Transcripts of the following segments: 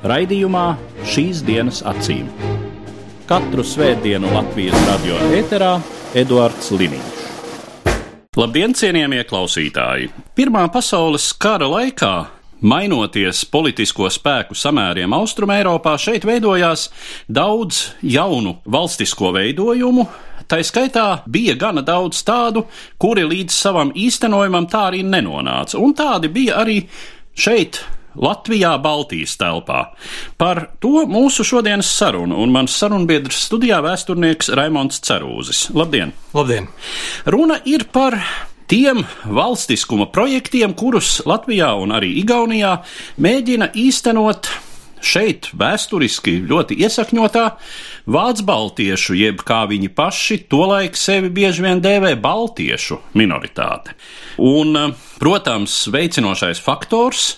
Raidījumā šīs dienas acīm. Katru svētdienu Latvijas radio eterā Eduards Liniņš. Labdien, cienījamie klausītāji! Pirmā pasaules kara laikā Mainoties politisko spēku samēriem Austrumē, Eiropā, šeit veidojās daudz jaunu valstisko veidojumu. Tā skaitā bija gana daudz tādu, kuri līdz savam īstenojumam tā arī nenonāca, un tādi bija arī šeit, Latvijā, Baltijas telpā. Par to mūsu šodienas sarunu, un mans sarunbiedrs studijā vēsturnieks Raimons Cerūzis. Labdien! Labdien! Runa ir par tiem valstiskuma projektiem, kurus Latvijā un arī Igaunijā mēģina īstenot šeit vēsturiski ļoti iesakņotā vācu baltiešu, jeb kā viņi paši tolaik sevi bieži vien dēvē baltiešu minoritāte. Un, protams, veicinošais faktors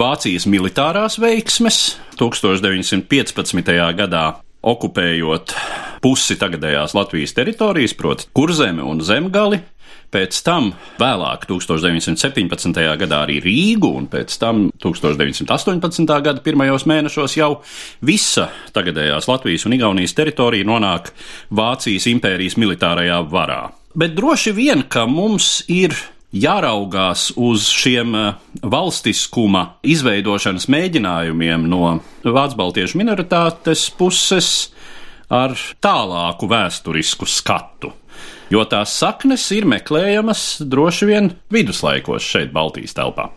Vācijas militārās veiksmes 1915. gadā okupējot pusi tagadējās Latvijas teritorijas, proti, kurzemi un zemgali, Pēc tam, vēlāk, 1917. gadā arī Rīgu, un pēc tam 1918. gada pirmajos mēnešos jau visa tagadējās Latvijas un Igaunijas teritorija nonāk Vācijas impērijas militārajā varā. Bet droši vien, ka mums ir jāraugās uz šiem valstiskuma izveidošanas mēģinājumiem no Vācu baltiešu minoritātes puses ar tālāku vēsturisku skatu jo tās saknes ir meklējamas droši vien viduslaikos šeit, Baltijas telpā.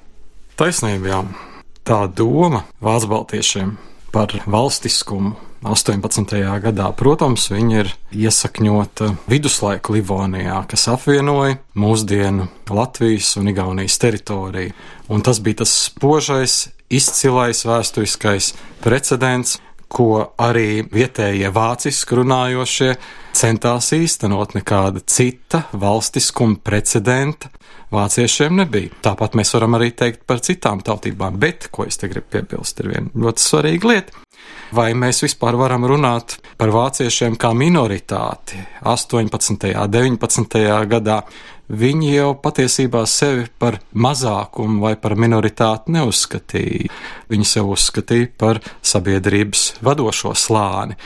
Taisnība, jā. Tā doma Vācu baltiešiem par valstiskumu 18. gadā, protams, viņa ir iesakņota viduslaiku Livonijā, kas apvienoja mūsdienu Latvijas un Igaunijas teritoriju. Un tas bija tas spožais, izcilais vēsturiskais precedents, ko arī vietējie vāciski runājošie centās īstenot nekāda cita valstiskuma precedenta. Vāciešiem nebija. Tāpat mēs varam arī teikt par citām tautībām, bet, ko es te gribu piebilst, ir viena ļoti svarīga lieta. Vai mēs vispār varam runāt par vāciešiem kā minoritāti 18. un 19. gadā? Viņi jau patiesībā sevi par mazākumu vai par minoritāti neuzskatīja. Viņi sev uzskatīja par sabiedrības vadošo slāni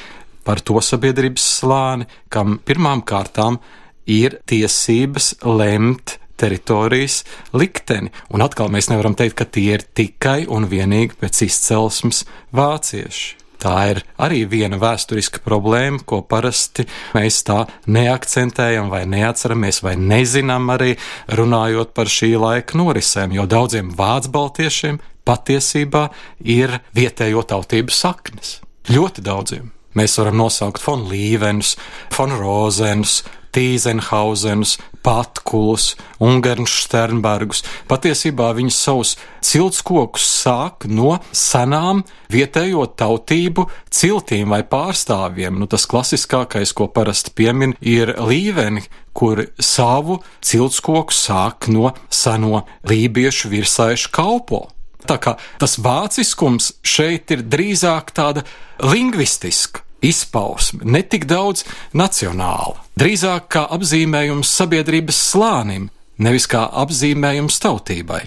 par to sabiedrības slāni, kam pirmām kārtām ir tiesības lemt teritorijas likteni. Un atkal mēs nevaram teikt, ka tie ir tikai un vienīgi pēc izcelsmes vācieši. Tā ir arī viena vēsturiska problēma, ko parasti mēs tā neakcentējam, vai neatceramies, vai nezinām arī runājot par šī laika norisēm, jo daudziem vācu baltiešiem patiesībā ir vietējo tautību saknes. Ļoti daudziem. Mēs varam nosaukt von Līvenus, von Rozenus, Tīzenhausenus, Patkulus, Ungarns Sternbergus. Patiesībā viņi savus ciltskokus sāk no senām vietējo tautību ciltīm vai pārstāvjiem. Nu, tas klasiskākais, ko parasti piemin, ir līveni, kur savu ciltskoku sāk no seno lībiešu virsaišu kalpo. Tā kā tas vāciskums šeit ir drīzāk tāda lingvistiska izpausme, ne tik daudz nacionāla, drīzāk kā apzīmējums sabiedrības slānim, nevis kā apzīmējums tautībai.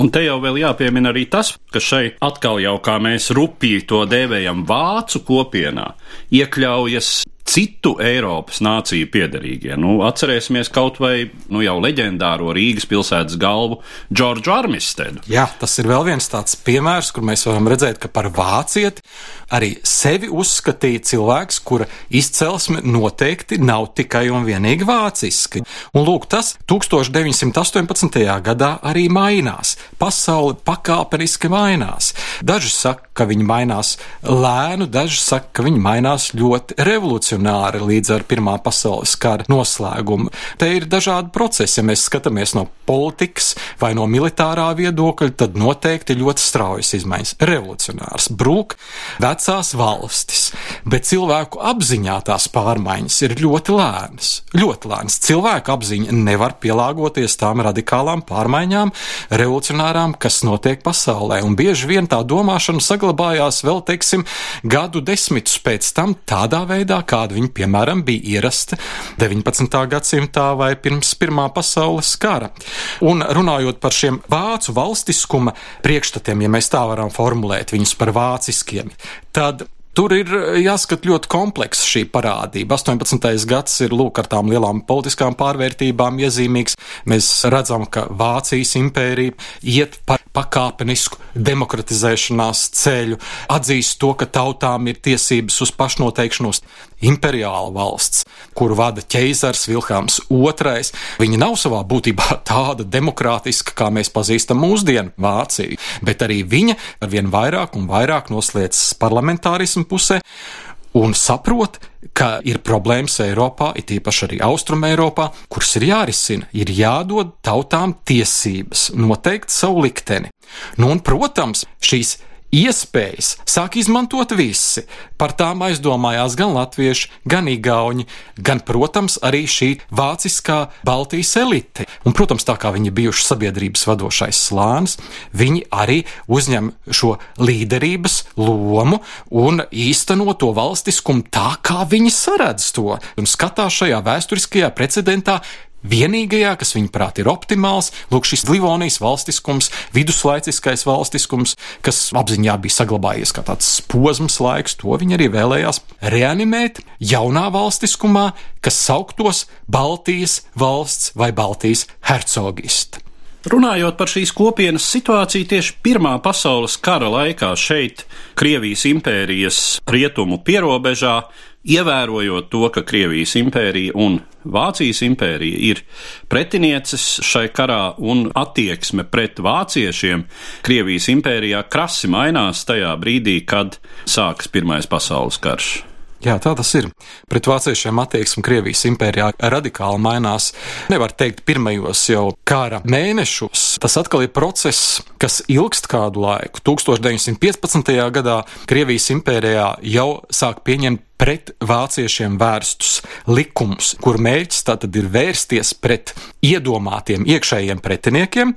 Un te jau vēl jāpiemina arī tas, ka šeit atkal jau kā mēs rupīgi to dēvējam vācu kopienā, iekļaujas citu Eiropas nāciju piederīgie. Nu, atcerēsimies kaut vai nu, jau leģendāro Rīgas pilsētas galvu Džordžu Armistedu. Jā, tas ir vēl viens tāds piemērs, kur mēs varam redzēt, ka par vācieti arī sevi uzskatīja cilvēks, kura izcelsme noteikti nav tikai un vienīgi vāciski. Un lūk, tas 1918. gadā arī mainās. Pasaule pakāpeniski mainās. Daži saka, ka viņi mainās lēnu, daži saka, ka viņi mainās ļoti revolucionāri līdz ar Pirmā pasaules kara noslēgumu. Te ir dažādi procesi. Ja mēs skatāmies no politikas vai no militārā viedokļa, tad noteikti ļoti straujas izmaiņas. Revolucionārs brūk vecās valstis, bet cilvēku apziņā tās pārmaiņas ir ļoti lēnas. Ļoti lēnas. Cilvēka apziņa nevar pielāgoties tām radikālām pārmaiņām, revolucionārām, kas notiek pasaulē. Un bieži vien tā domāšana saglabājās vēl, teiksim, gadu desmitus pēc tam tādā veidā, kāda viņa, piemēram, bija ierasta 19. gadsimtā vai pirms Pirmā pasaules kara. Un runājot par šiem vācu valstiskuma priekšstatiem, ja mēs tā varam formulēt viņus par vāciskiem, tad Tur ir jāskat ļoti komplekss šī parādība. 18. gads ir lūk ar tām lielām politiskām pārvērtībām iezīmīgs. Mēs redzam, ka Vācijas impērija iet par pakāpenisku demokratizēšanās ceļu, atzīst to, ka tautām ir tiesības uz pašnoteikšanos. Imperiāla valsts, kuru vada ķeizars Vilhelms II, viņa nav savā būtībā tāda demokrātiska, kā mēs pazīstam mūsdienu Vāciju, bet arī viņa ar vien vairāk un vairāk noslēdz parlamentārismu pusē un saprot, ka ir problēmas Eiropā, it īpaši arī Austrum Eiropā, kuras ir jārisina, ir jādod tautām tiesības noteikt savu likteni. Nu, un, protams, šīs iespējas sāk izmantot visi. Par tām aizdomājās gan latvieši, gan igauņi, gan, protams, arī šī vāciskā Baltijas elite. Un, protams, tā kā viņi bijuši sabiedrības vadošais slānis, viņi arī uzņem šo līderības lomu un īsteno to valstiskumu tā, kā viņi saredz to un skatās šajā vēsturiskajā precedentā vienīgajā, kas viņuprāt ir optimāls, lūk, šis Livonijas valstiskums, viduslaiciskais valstiskums, kas apziņā bija saglabājies kā tāds posms laiks, to viņi arī vēlējās reanimēt jaunā valstiskumā, kas sauktos Baltijas valsts vai Baltijas hercogista. Runājot par šīs kopienas situāciju tieši Pirmā pasaules kara laikā šeit, Krievijas impērijas rietumu pierobežā, ievērojot to, ka Krievijas impērija un Vācijas impērija ir pretinieces šai karā un attieksme pret vāciešiem Krievijas impērijā krasi mainās tajā brīdī, kad sākas Pirmais pasaules karš. Jā, tā tas ir. Pret vāciešiem attieksme Krievijas impērijā radikāli mainās. Nevar teikt, pirmajos jau kara mēnešos. Tas atkal ir process, kas ilgst kādu laiku. 1915. gadā Krievijas impērijā jau sāk pieņemt pret vāciešiem vērstus likumus, kur mērķis tātad ir vērsties pret iedomātiem iekšējiem pretiniekiem,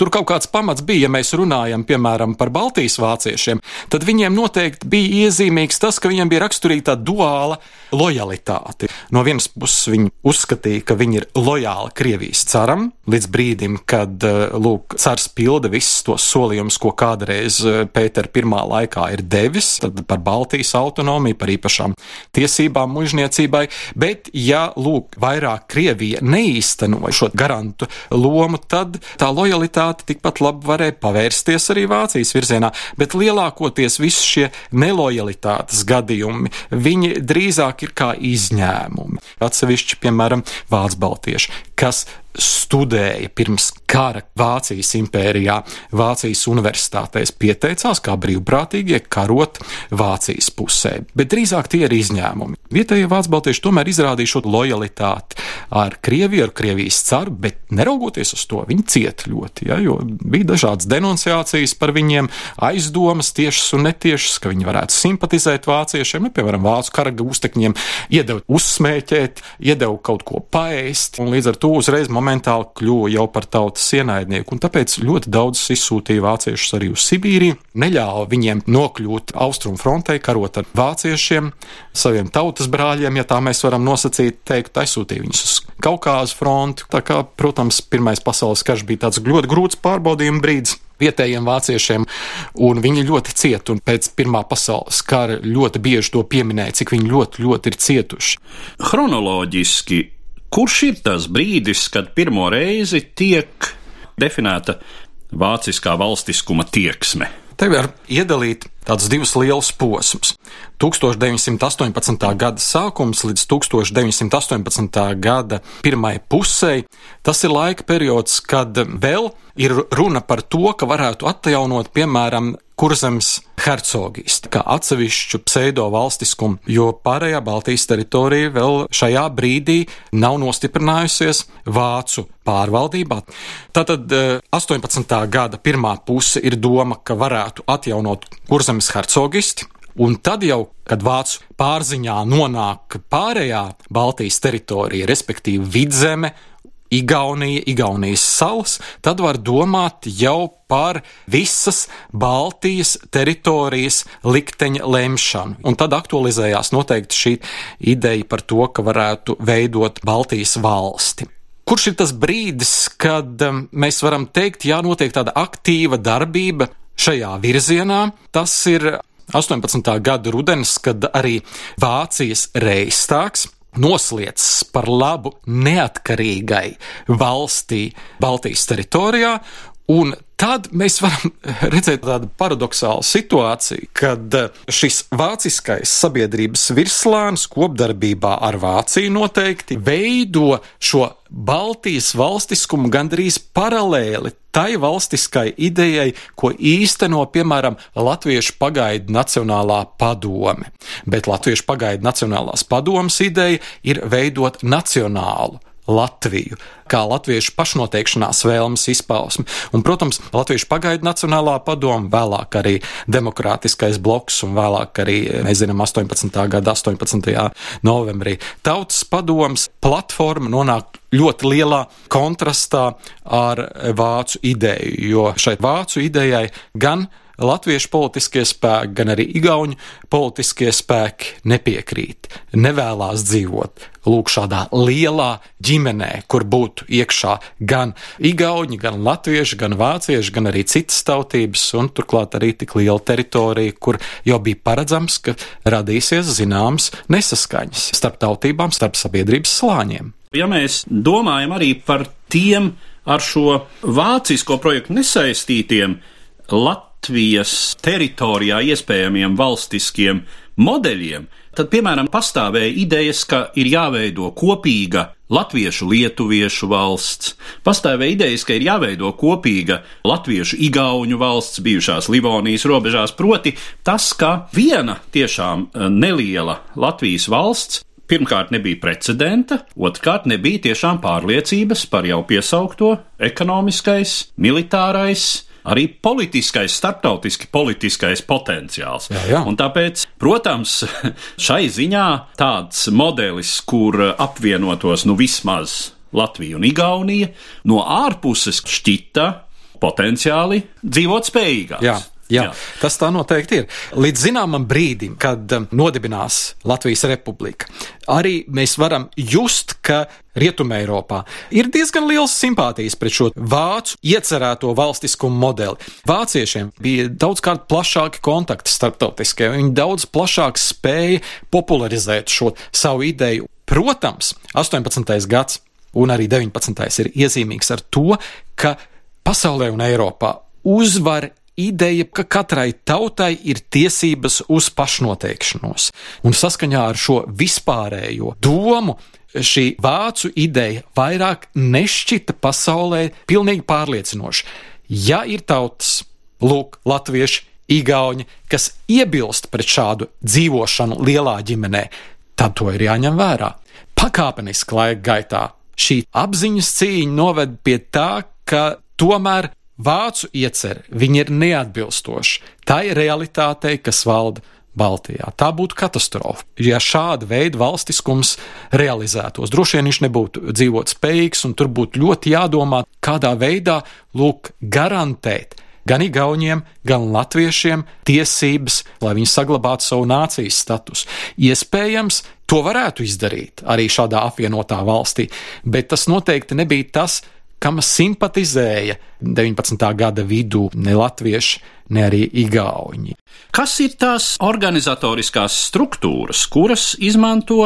Tur kaut kāds pamats bija, ja mēs runājam, piemēram, par Baltijas vāciešiem, tad viņiem noteikti bija iezīmīgs tas, ka viņiem bija raksturīga duāla lojalitāte. No vienas puses viņi uzskatīja, ka viņi ir lojāli Krievijas caram, līdz brīdim, kad eh, lūk, cars pilda visus tos solījumus, ko kādreiz eh, Pētera pirmā laikā ir devis, tad par Baltijas autonomiju, par īpašām tiesībām mužniecībai, bet ja lūk, vairāk Krievija neīstenoja šo garantu lomu, tad tā lojalitāte rezultāti tikpat labi varēja pavērsties arī Vācijas virzienā, bet lielākoties visi šie nelojalitātes gadījumi, viņi drīzāk ir kā izņēmumi. Atsevišķi, piemēram, Vācu baltieši, kas studēja pirms kara Vācijas impērijā, Vācijas universitātēs pieteicās kā brīvprātīgie karot Vācijas pusē, bet drīzāk tie ir izņēmumi. Vietējie vācu baltieši tomēr izrādīja šo lojalitāti ar Krieviju, ar Krievijas caru, bet neraugoties uz to, viņi cieta ļoti, ja, jo bija dažādas denunciācijas par viņiem, aizdomas tiešas un netiešas, ka viņi varētu simpatizēt vāciešiem, nu, piemēram, vācu kara gūstekņiem, iedeva uzsmēķēt, iedeva kaut ko paēst, un līdz ar to uzreiz momentāli kļuva jau par tautas ienaidnieku, un tāpēc ļoti daudz izsūtīja vāciešus arī uz Sibīriju, neļāva viņiem nokļūt austrumu frontē, karot ar vāciešiem, saviem tautas brāļiem, ja tā mēs varam nosacīt, teikt, aizsūtīja viņus uz Kaukāzu fronti. Tā kā, protams, Pirmais pasaules karš bija tāds ļoti grūts pārbaudījuma brīdis vietējiem vāciešiem, un viņi ļoti cieta. Pēc Pirmā pasaules kara ļoti bieži to pieminēja, cik viņi ļoti, ļoti ir cietuši. Chronoloģiski Kurš ir tas brīdis, kad pirmo reizi tiek definēta vāciskā valstiskuma tieksme? Te var iedalīt tādus divus lielus posmus. 1918. gada sākums līdz 1918. gada pirmai pusē. Tas ir laika periods, kad vēl ir runa par to, ka varētu atjaunot, piemēram, kurzemes hercogisti, kā atsevišķu pseido valstiskumu, jo pārējā Baltijas teritorija vēl šajā brīdī nav nostiprinājusies vācu pārvaldībā. Tātad 18. gada pirmā puse ir doma, ka varētu atjaunot kurzemes hercogisti, Un tad jau, kad vācu pārziņā nonāk pārējā Baltijas teritorija, respektīvi vidzeme, Igaunija, Igaunijas salas, tad var domāt jau par visas Baltijas teritorijas likteņa lemšanu. Un tad aktualizējās noteikti šī ideja par to, ka varētu veidot Baltijas valsti. Kurš ir tas brīdis, kad um, mēs varam teikt, jā, notiek tāda aktīva darbība šajā virzienā? Tas ir 18. gada rudens, kad arī Vācijas reistāks noslēdzas par labu neatkarīgai valstī Baltijas teritorijā, un tad mēs varam redzēt tādu paradoxālu situāciju, kad šis vāciskais sabiedrības virslāns kopdarbībā ar Vāciju noteikti veido šo Baltijas valstiskumu gandrīz paralēli tai valstiskai idejai, ko īsteno, piemēram, Latviešu pagaidu Nacionālā padome. Bet Latviešu pagaidu Nacionālās padomas ideja ir veidot nacionālu Latviju, kā latviešu pašnoteikšanās vēlmes izpausmi. Un, protams, Latviešu pagaidu Nacionālā padoma, vēlāk arī Demokrātiskais bloks un vēlāk arī, mēs zinām, 18. gada 18. novembrī Tautas padomas platforma nonāk ļoti lielā kontrastā ar vācu ideju, jo šai vācu idejai gan latviešu politiskie spēki, gan arī igauņu politiskie spēki nepiekrīt, nevēlas dzīvot lūk šādā lielā ģimenē, kur būtu iekšā gan igauņi, gan latvieši, gan vācieši, gan arī citas tautības, un turklāt arī tik liela teritorija, kur jau bija paredzams, ka radīsies zināmas nesaskaņas starp tautībām, starp sabiedrības slāņiem. Ja mēs domājam arī par tiem ar šo vācisko projektu nesaistītiem Latvijas Latvijas teritorijā iespējamiem valstiskiem modeļiem, tad, piemēram, pastāvēja idejas, ka ir jāveido kopīga latviešu lietuviešu valsts, pastāvēja idejas, ka ir jāveido kopīga latviešu igauņu valsts bijušās Livonijas robežās, proti tas, ka viena tiešām eh, neliela Latvijas valsts pirmkārt nebija precedenta, otrkārt nebija tiešām pārliecības par jau piesaukto ekonomiskais, militārais, arī politiskais, starptautiski politiskais potenciāls. Jā, jā. Un tāpēc, protams, šai ziņā tāds modelis, kur apvienotos nu vismaz Latvija un Igaunija, no ārpuses šķita potenciāli dzīvot spējīgāks. Jā. Jā, Jā, tas tā noteikti ir. Līdz zināmam brīdim, kad um, nodibinās Latvijas republika, arī mēs varam just, ka Rietumē Eiropā ir diezgan liels simpātijas pret šo vācu iecerēto valstiskumu modeli. Vāciešiem bija daudzkārt plašāki kontakti starptautiskie, viņi daudz plašāk spēja popularizēt šo savu ideju. Protams, 18. gads un arī 19. ir iezīmīgs ar to, ka pasaulē un Eiropā uzvar ideja, ka katrai tautai ir tiesības uz pašnoteikšanos. Un saskaņā ar šo vispārējo domu šī vācu ideja vairāk nešķita pasaulē pilnīgi pārliecinoša. Ja ir tautas, lūk, latvieši, igauņi, kas iebilst pret šādu dzīvošanu lielā ģimenē, tad to ir jāņem vērā. Pakāpeniski laika gaitā šī apziņas cīņa noved pie tā, ka tomēr vācu iecer, viņi ir neatbilstoši tai realitātei, kas valda Baltijā. Tā būtu katastrofa. Ja šāda veida valstiskums realizētos, droši vien viņš nebūtu dzīvot spējīgs, un tur būtu ļoti jādomā, kādā veidā lūk garantēt gan igauņiem, gan latviešiem tiesības, lai viņi saglabātu savu nācijas statusu. Iespējams, to varētu izdarīt arī šādā apvienotā valstī, bet tas noteikti nebija tas, kam simpatizēja 19. gada vidū ne latvieši, ne arī igauņi. Kas ir tās organizatoriskās struktūras, kuras izmanto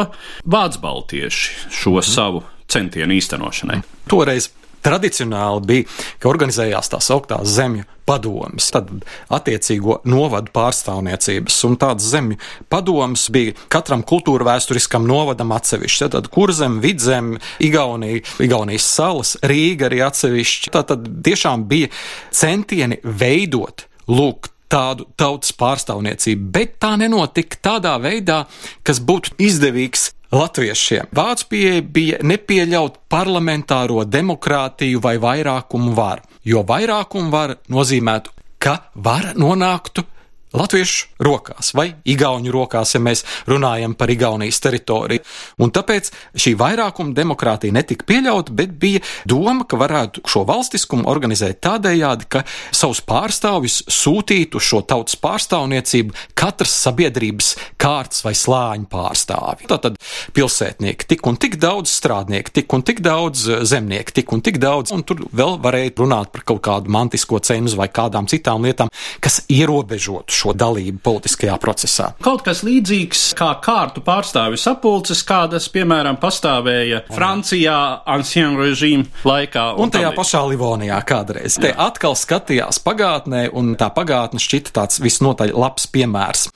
Vācu baltieši šo savu centienu īstenošanai? Toreiz Tradicionāli bija, ka organizējās tā sauktās zemju padomas, tad attiecīgo novadu pārstāvniecības, un tādas zemju padomas bija katram kultūra vēsturiskam novadam atsevišķi. Tad kurzem, vidzem, Igaunija, Igaunijas salas, Rīga arī atsevišķi. Tā tad tiešām bija centieni veidot, lūk, tādu tautas pārstāvniecību, bet tā nenotika tādā veidā, kas būtu izdevīgs latviešiem. Vācu pieeja bija nepieļaut parlamentāro demokrātiju vai vairākumu varu, jo vairākumu varu nozīmētu, ka vara nonāktu latviešu rokās vai igauņu rokās, ja mēs runājam par Igaunijas teritoriju. Un tāpēc šī vairākuma demokrātija netika pieļauta, bet bija doma, ka varētu šo valstiskumu organizēt tādējādi, ka savus pārstāvjus sūtītu šo tautas pārstāvniecību katras sabiedrības kārtas vai slāņu pārstāvi. Tātad pilsētnieki tik un tik daudz strādnieku, tik un tik daudz zemnieku, tik un tik daudz, un tur vēl varēja runāt par kaut kādu mantisko cenzu vai kādām citām lietām, kas ierobežotu šo dalību politiskajā procesā. Kaut kas līdzīgs kā kārtu pārstāvju sapulces, kādas, piemēram, pastāvēja Francijā ancien režīmu laikā. Un, un tajā pašā Livonijā kādreiz. Te atkal skatījās pagātnē, un tā pagātne šķita tāds visnotaļ labs piemērs.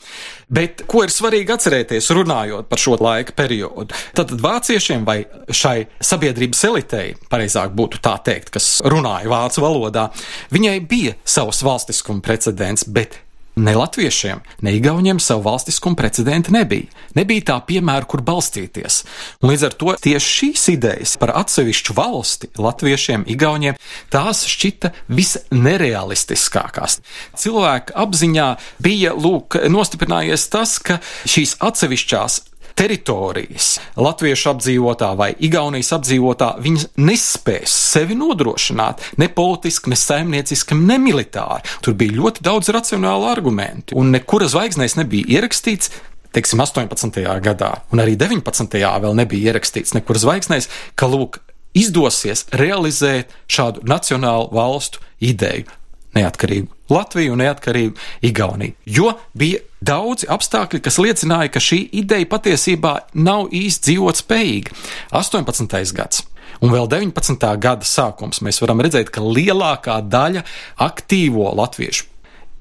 Bet ko ir svarīgi atcerēties, runājot par šo laika periodu? Tad vāciešiem vai šai sabiedrības elitei, pareizāk būtu tā teikt, kas runāja vācu valodā, viņai bija savs valstiskuma precedents, bet Ne latviešiem, ne igauniem savu valstiskumu precedentu nebija. Nebija tā piemēra, kur balstīties. Un līdz ar to tieši šīs idejas par atsevišķu valsti latviešiem, igauniem, tās šķita visnerealistiskākās. Cilvēka apziņā bija lūk, nostiprinājies tas, ka šīs atsevišķās teritorijas, latviešu apdzīvotā vai igaunijas apdzīvotā, viņas nespēs sevi nodrošināt ne politiski, ne saimnieciski, ne militāri. Tur bija ļoti daudz racionālu argumentu, un nekura zvaigznēs nebija ierakstīts, teiksim, 18. gadā, un arī 19. vēl nebija ierakstīts nekur zvaigznēs, ka lūk, izdosies realizēt šādu nacionālu valstu ideju neatkarīgu Latviju un neatkarīgu Igauniju. Jo bija daudzi apstākļi, kas liecināja, ka šī ideja patiesībā nav īsti dzīvot spējīga. 18. gads. Un vēl 19. gada sākums mēs varam redzēt, ka lielākā daļa aktīvo latviešu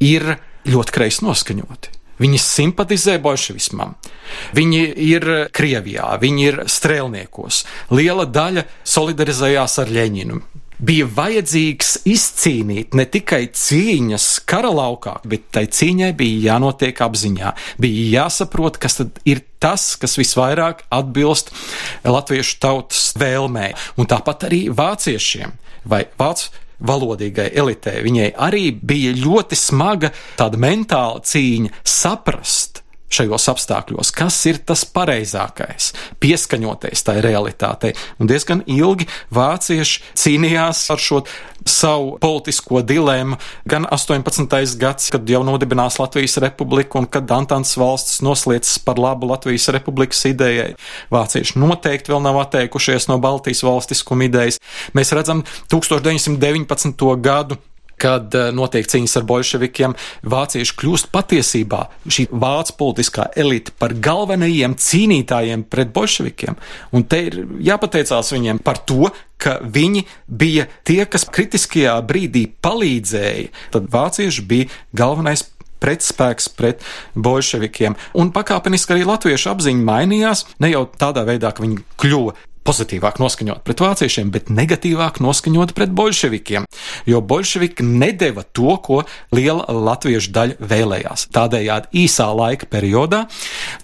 ir ļoti kreisi noskaņoti. Viņi simpatizē bolševismam, viņi ir Krievijā, viņi ir strēlniekos. Liela daļa solidarizējās ar Ļeņinu, bija vajadzīgs izcīnīt ne tikai cīņas kara laukā, bet tai cīņai bija jānotiek apziņā. Bija jāsaprot, kas tad ir tas, kas visvairāk atbilst latviešu tautas vēlmē. Un tāpat arī vāciešiem vai vācu valodīgai elitei. Viņai arī bija ļoti smaga tāda mentāla cīņa saprast, šajos apstākļos, kas ir tas pareizākais, pieskaņoties tai realitātei. Un diezgan ilgi vācieši cīnījās ar šo savu politisko dilēmu, gan 18. gads, kad jau nodibinās Latvijas republika un kad Antants valsts noslēdzas par labu Latvijas republikas idejai. Vācieši noteikti vēl nav atteikušies no Baltijas valstiskuma idejas. Mēs redzam 1919. gadu kad eh, notiek cīņas ar bolševikiem, vācieši kļūst patiesībā šī vācu politiskā elite par galvenajiem cīnītājiem pret bolševikiem. Un te ir jāpateicās viņiem par to, ka viņi bija tie, kas kritiskajā brīdī palīdzēja. Tad vācieši bija galvenais pretspēks pret bolševikiem. Un pakāpeniski arī latviešu apziņa mainījās, ne jau tādā veidā, ka viņi kļuva pozitīvāk noskaņot pret vāciešiem, bet negatīvāk noskaņot pret bolševikiem, jo bolševiki nedeva to, ko liela latviešu daļa vēlējās. Tādējādi īsā laika periodā,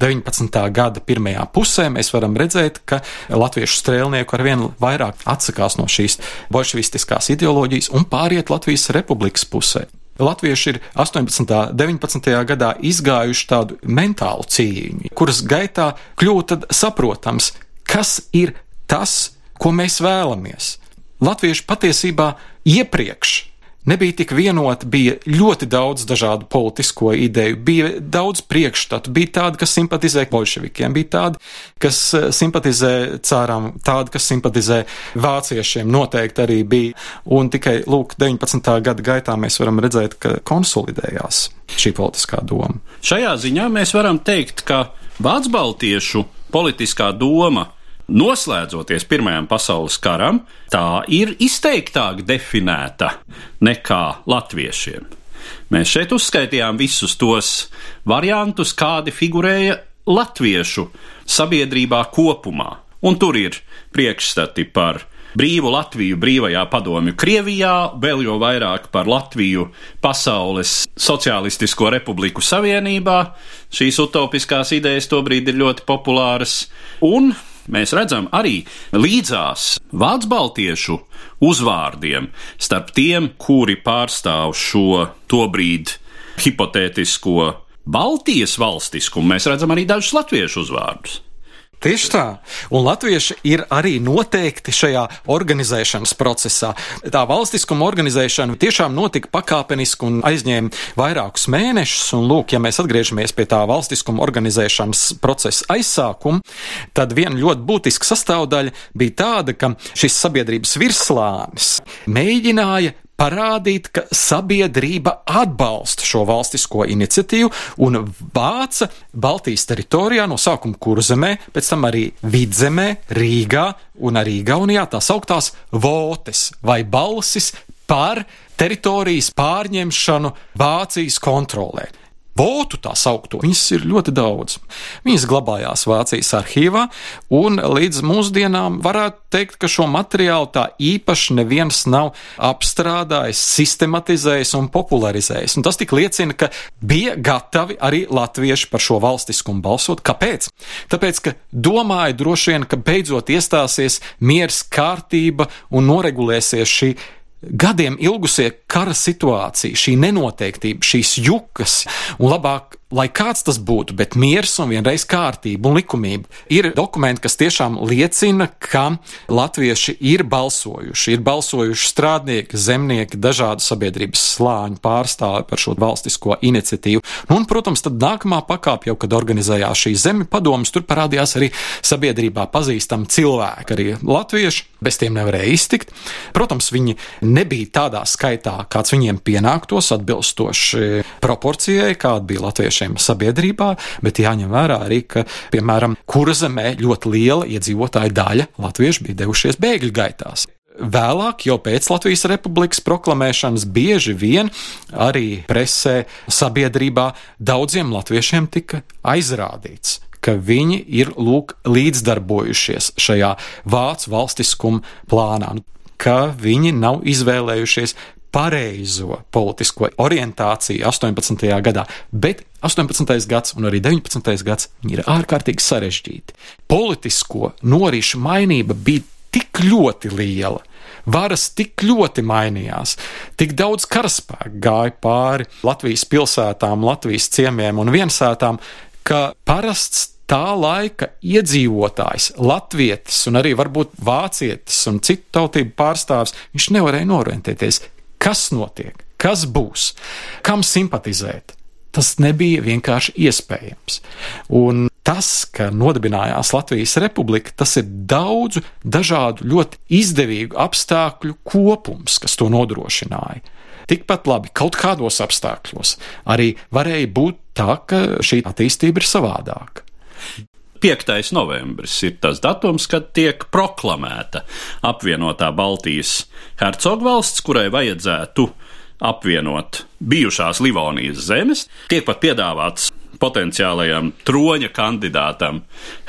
19. gada pirmajā pusē, mēs varam redzēt, ka latviešu strēlnieku arvien vairāk atsakās no šīs bolševistiskās ideoloģijas un pāriet Latvijas republikas pusē. Latvieši ir 18. un 19. gadā izgājuši tādu mentālu cīņu, kuras gaitā kļūst saprotams, kas ir tas, ko mēs vēlamies. Latvieši patiesībā iepriekš nebija tik vienoti, bija ļoti daudz dažādu politisko ideju, bija daudz priekšstatu, bija tādi, kas simpatizē bolševikiem, bija tādi, kas eh, simpatizē cāram, tādi, kas simpatizē vāciešiem, noteikti arī bija. Un tikai, lūk, 19. gada gaitā mēs varam redzēt, ka konsolidējās šī politiskā doma. Šajā ziņā mēs varam teikt, ka Vācu baltiešu politiskā doma Noslēdzoties Pirmajam pasaules karam, tā ir izteiktāk definēta nekā latviešiem. Mēs šeit uzskaitījām visus tos variantus, kādi figurēja latviešu sabiedrībā kopumā. Un tur ir priekšstati par brīvu Latviju brīvajā padomju Krievijā, vēl jo vairāk par Latviju Pasaules Socialistisko Republiku Savienībā. Šīs utopiskās idejas tobrīd ir ļoti populāras. Un mēs redzam arī līdzās vācu baltiešu uzvārdiem starp tiem, kuri pārstāv šo tobrīd hipotētisko Baltijas valstiskumu, mēs redzam arī dažus latviešu uzvārdus. Tieši tā. Un latvieši ir arī noteikti šajā organizēšanas procesā. Tā valstiskuma organizēšana tiešām notika pakāpeniski un aizņēma vairākus mēnešus. Un, lūk, ja mēs atgriežamies pie tā valstiskuma organizēšanas procesa aizsākuma, tad viena ļoti būtiska sastāvdaļa bija tāda, ka šis sabiedrības virslānis mēģināja parādīt, ka sabiedrība atbalsta šo valstisko iniciatīvu un vāca Baltijas teritorijā no sākuma Kurzemē, pēc tam arī Vidzemē, Rīgā un arī Gaunijā tās augtās votes vai balsis par teritorijas pārņemšanu Vācijas kontrolē votu tā saukto, viņas ir ļoti daudz. Viņas glabājās Vācijas arhīvā, un līdz mūsdienām varētu teikt, ka šo materiālu tā īpaši neviens nav apstrādājis, sistematizējis un popularizējis. Un tas tik liecina, ka bija gatavi arī latvieši par šo valstiskumu balsot. Kāpēc? Tāpēc, ka domāju droši vien, ka beidzot iestāsies miers, kārtība un noregulēsies šī gadiem ilgusie kara situācija, šī nenoteiktība, šīs jukas, un labāk lai kāds tas būtu, bet miers un vienreiz kārtība un likumība. Ir dokumenti, kas tiešām liecina, ka latvieši ir balsojuši, ir balsojuši strādnieki, zemnieki, dažādu sabiedrības slāņu pārstāvi par šo valstisko iniciatīvu. Nu, un, protams, tad nākamā pakāpe, jau kad organizējās šī zemi padomas, tur parādījās arī sabiedrībā pazīstami cilvēki, arī latvieši. Bez tiem nevarēja iztikt. Protams, viņi nebija tādā skaitā, kāds viņiem pienāktos, atbilstoši proporcijai, kāda bija latvieši latviešiem sabiedrībā, bet jāņem vērā arī, ka, piemēram, kurzemē ļoti liela iedzīvotāja daļa latviešu bija devušies bēgļu gaitās. Vēlāk, jau pēc Latvijas republikas proklamēšanas, bieži vien arī presē, sabiedrībā daudziem latviešiem tika aizrādīts, ka viņi ir lūk līdzdarbojušies šajā vācu valstiskuma plānā, nu, ka viņi nav izvēlējušies pareizo politisko orientāciju 18. gadā, bet 18. gads un arī 19. gads ir ārkārtīgi sarežģīti. Politisko norišu mainība bija tik ļoti liela. Varas tik ļoti mainījās, tik daudz karaspēku gāja pāri Latvijas pilsētām, Latvijas ciemiemiem un viensētām, ka parasts tā laika iedzīvotājs, latvietis un arī varbūt vācietis un citu tautību pārstāvis, viņš nevarēja norientēties, Kas notiek? Kas būs? Kam simpatizēt? Tas nebija vienkārši iespējams. Un tas, ka nodibinājās Latvijas republika, tas ir daudzu dažādu ļoti izdevīgu apstākļu kopums, kas to nodrošināja. Tikpat labi kaut kādos apstākļos arī varēja būt tā, ka šī attīstība ir savādāka. 5. novembris ir tas datums, kad tiek proklamēta apvienotā Baltijas hercogvalsts, kurai vajadzētu apvienot bijušās Livonijas zemes. Tiek pat piedāvāts potenciālajam troņa kandidātam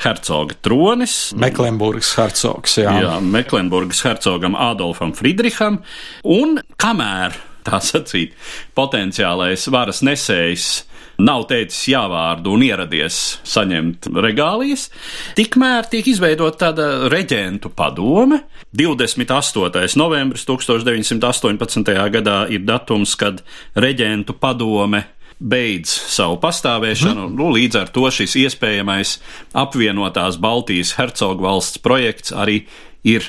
hercoga tronis. Meklenburgas hercogs, jā. Jā, Meklenburgas hercogam Adolfam Friedriham. Un kamēr tā sacīt, potenciālais varas nesējs nav teicis jāvārdu un ieradies saņemt regālijas, tikmēr tiek izveidota tāda reģentu padome. 28. novembris 1918. gadā ir datums, kad reģentu padome beidz savu pastāvēšanu. Mm. Nu, līdz ar to šis iespējamais apvienotās Baltijas hercogu valsts projekts arī ir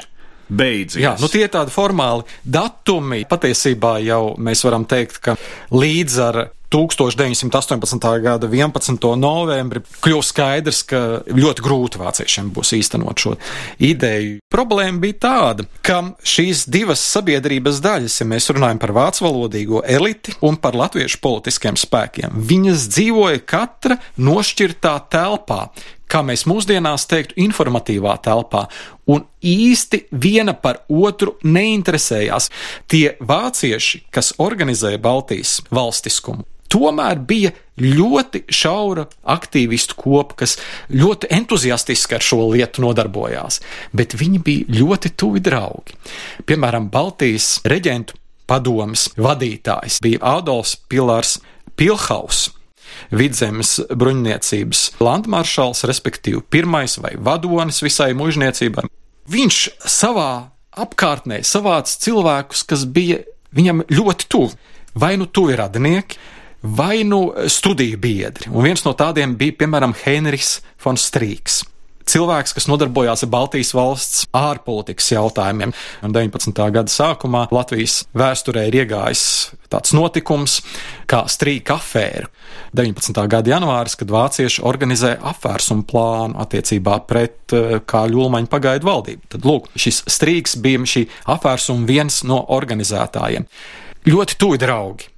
beidzies. Jā, nu tie ir tādi formāli datumi. Patiesībā jau mēs varam teikt, ka līdz ar 1918. gada 11. novembri kļūst skaidrs, ka ļoti grūti vāciešiem būs īstenot šo ideju. Problēma bija tāda, ka šīs divas sabiedrības daļas, ja mēs runājam par vācu valodīgo eliti un par latviešu politiskiem spēkiem, viņas dzīvoja katra nošķirtā telpā, kā mēs mūsdienās teiktu, informatīvā telpā, un īsti viena par otru neinteresējās. Tie vācieši, kas organizēja Baltijas valstiskumu, tomēr bija ļoti šaura aktīvistu kopa, kas ļoti entuziastiski ar šo lietu nodarbojās, bet viņi bija ļoti tuvi draugi. Piemēram, Baltijas reģentu padomas vadītājs bija Adolfs Pilārs Pilhaus. Vidzemes bruņniecības landmaršals, respektīvi pirmais vai vadonis visai mužniecībai. Viņš savā apkārtnē savāca cilvēkus, kas bija viņam ļoti tuvi. Vai nu tuvi radinieki, vai nu studiju biedri. Un viens no tādiem bija, piemēram, Heinrichs von Strīks. Cilvēks, kas nodarbojās ar Baltijas valsts ārpolitikas jautājumiem. Un 19. gada sākumā Latvijas vēsturē ir iegājis tāds notikums kā strīka afēra. 19. gada janvāris, kad vācieši organizē apvērsumu plānu attiecībā pret eh, Kāļu Ulmaņu pagaidu valdību. Tad, lūk, šis strīks bija šī apvērsuma viens no organizētājiem. Ļoti tuvi draugi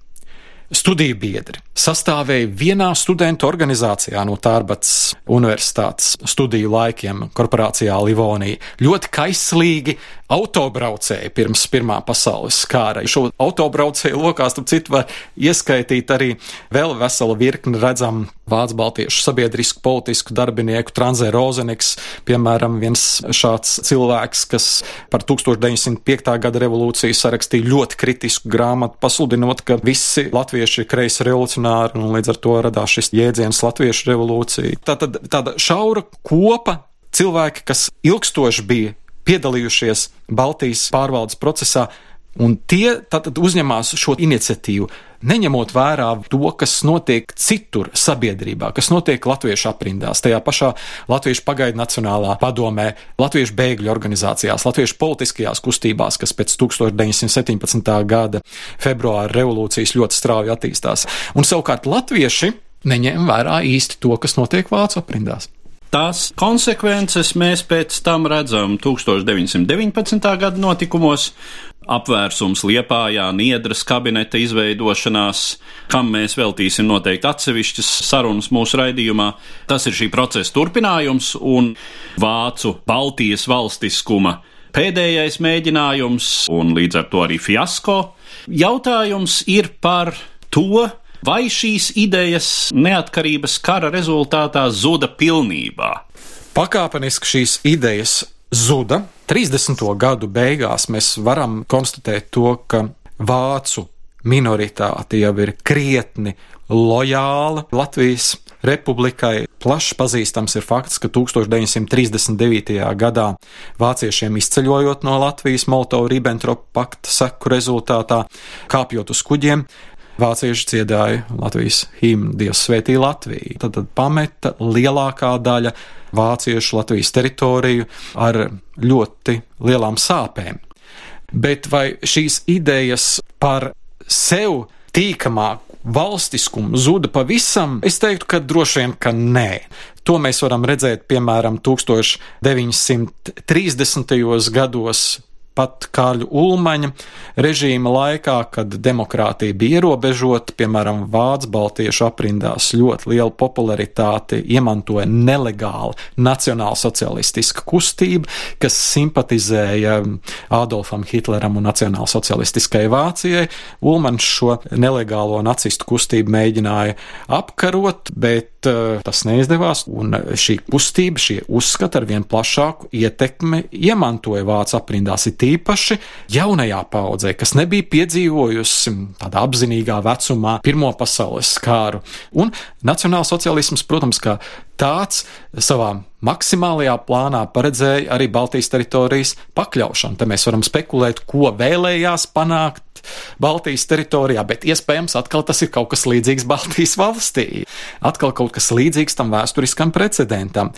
studiju biedri sastāvēja vienā studentu organizācijā no Tārbatas universitātes studiju laikiem, korporācijā Livonija. Ļoti kaislīgi autobraucēji pirms Pirmā pasaules kara. Šo autobraucēju lokā, starp citu, var ieskaitīt arī vēl veselu virkni redzam vācu baltiešu sabiedrisku politisku darbinieku Tranzē Rozeniks, piemēram, viens šāds cilvēks, kas par 1905. gada revolūciju sarakstīja ļoti kritisku grāmatu, pasludinot, ka visi latvieši ir kreisi revolucionāri, un līdz ar to radās šis jēdziens latviešu revolūcija. Tā tad tāda šaura kopa cilvēki, kas ilgstoši bija piedalījušies Baltijas pārvaldes procesā, un tie tad uzņemās šo iniciatīvu, neņemot vērā to, kas notiek citur sabiedrībā, kas notiek latviešu aprindās, tajā pašā Latviešu pagaidu nacionālā padomē, Latviešu bēgļu organizācijās, Latviešu politiskajās kustībās, kas pēc 1917. gada februāra revolūcijas ļoti strauji attīstās. Un savukārt latvieši neņem vērā īsti to, kas notiek vācu aprindās. Tās konsekvences mēs pēc tam redzam 1919. gada notikumos, apvērsums Liepājā, Niedras kabineta izveidošanās, kam mēs veltīsim noteikti atsevišķas sarunas mūsu raidījumā. Tas ir šī procesa turpinājums un Vācu Baltijas valstiskuma pēdējais mēģinājums un līdz ar to arī fiasko. Jautājums ir par to, vai šīs idejas neatkarības kara rezultātā zuda pilnībā? Pakāpeniski šīs idejas zuda. 30. gadu beigās mēs varam konstatēt to, ka vācu minoritāte jau ir krietni lojāla Latvijas republikai. Plaši pazīstams ir fakts, ka 1939. gadā vāciešiem izceļojot no Latvijas Molotov-Ribbentrop pakta seku rezultātā, kāpjot uz kuģiem, vācieši dziedāja Latvijas himnu Dievs svētī Latviju. Tad, tad pameta lielākā daļa vāciešu Latvijas teritoriju ar ļoti lielām sāpēm. Bet vai šīs idejas par sev tīkamāku valstiskumu zuda pavisam? Es teiktu, ka droši vien, ka nē. To mēs varam redzēt, piemēram, 1930. gados pat Kāļu Ulmaņa režīma laikā, kad demokrātija bija ierobežota, piemēram, Vācu baltiešu aprindās ļoti lielu popularitāti iemantoja nelegāla nacionālsocialistiska kustība, kas simpatizēja Adolfam Hitleram un nacionālsocialistiskai Vācijai. Ulmans šo nelegālo nacistu kustību mēģināja apkarot, bet uh, tas neizdevās, un šī kustība, šie uzskati ar vien plašāku ietekmi iemantoja Vācu aprindās. It tīpaši jaunajā paudzē, kas nebija piedzīvojusi tādā apzinīgā vecumā Pirmo pasaules kāru. Un nacionālsociālisms, protams, kā tāds savā maksimālajā plānā paredzēja arī Baltijas teritorijas pakļaušanu. Te mēs varam spekulēt, ko vēlējās panākt Baltijas teritorijā, bet iespējams atkal tas ir kaut kas līdzīgs Baltijas valstī. Atkal kaut kas līdzīgs tam vēsturiskam precedentam.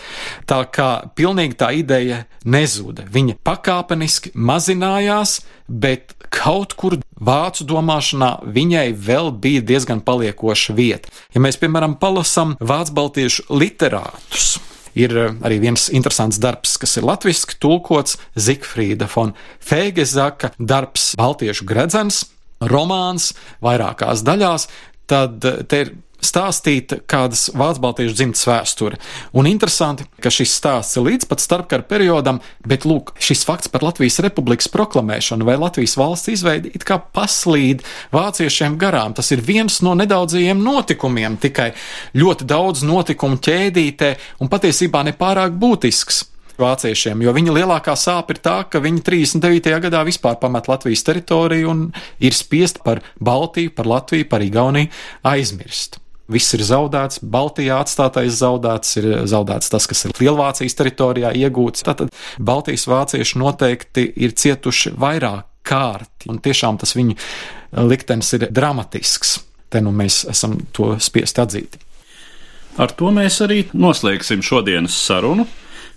Tā kā pilnīgi tā ideja nezuda. Viņa pakāpeniski mazinājās, bet kaut kur vācu domāšanā viņai vēl bija diezgan paliekoša vieta. Ja mēs, piemēram, palasam vācu baltiešu literātus, ir eh, arī viens interesants darbs, kas ir latviešu tulkots Zigfrīda von Feigezaka darbs Baltiešu gredzens. Romāns vairākās daļās, tad te ir stāstīta kādas Vācu baltiešu dzimtas vēsture. Un interesanti, ka šis stāsts ir līdz pat starpkara periodam, bet lūk, šis fakts par Latvijas republikas proklamēšanu vai Latvijas valsts izveidi it kā paslīd vāciešiem garām. Tas ir viens no nedaudzajiem notikumiem, tikai ļoti daudz notikumu ķēdītē un patiesībā nepārāk būtisks vāciešiem, jo viņa lielākā sāpe ir tā, ka viņi 39. gadā vispār pamet Latvijas teritoriju un ir spiest par Baltiju, par Latviju, par Igauniju aizmirst. Viss ir zaudēts, Baltijā atstātais zaudēts, ir zaudēts tas, kas ir Lielvācijas teritorijā iegūts. Tātad Baltijas vācieši noteikti ir cietuši vairāk kārti, un tiešām tas viņu liktenis ir dramatisks. Te nu mēs esam to spiest atzīt. Ar to mēs arī noslēgsim šodienas sarunu,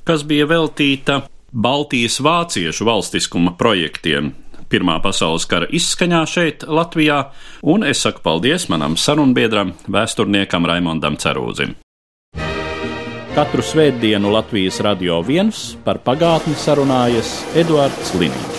kas bija veltīta Baltijas vāciešu valstiskuma projektiem Pirmā pasaules kara izskaņā šeit, Latvijā, un es saku paldies manam sarunbiedram, vēsturniekam Raimondam Cerūzim. Katru svētdienu Latvijas radio viens par pagātni sarunājas Eduards Liniņš.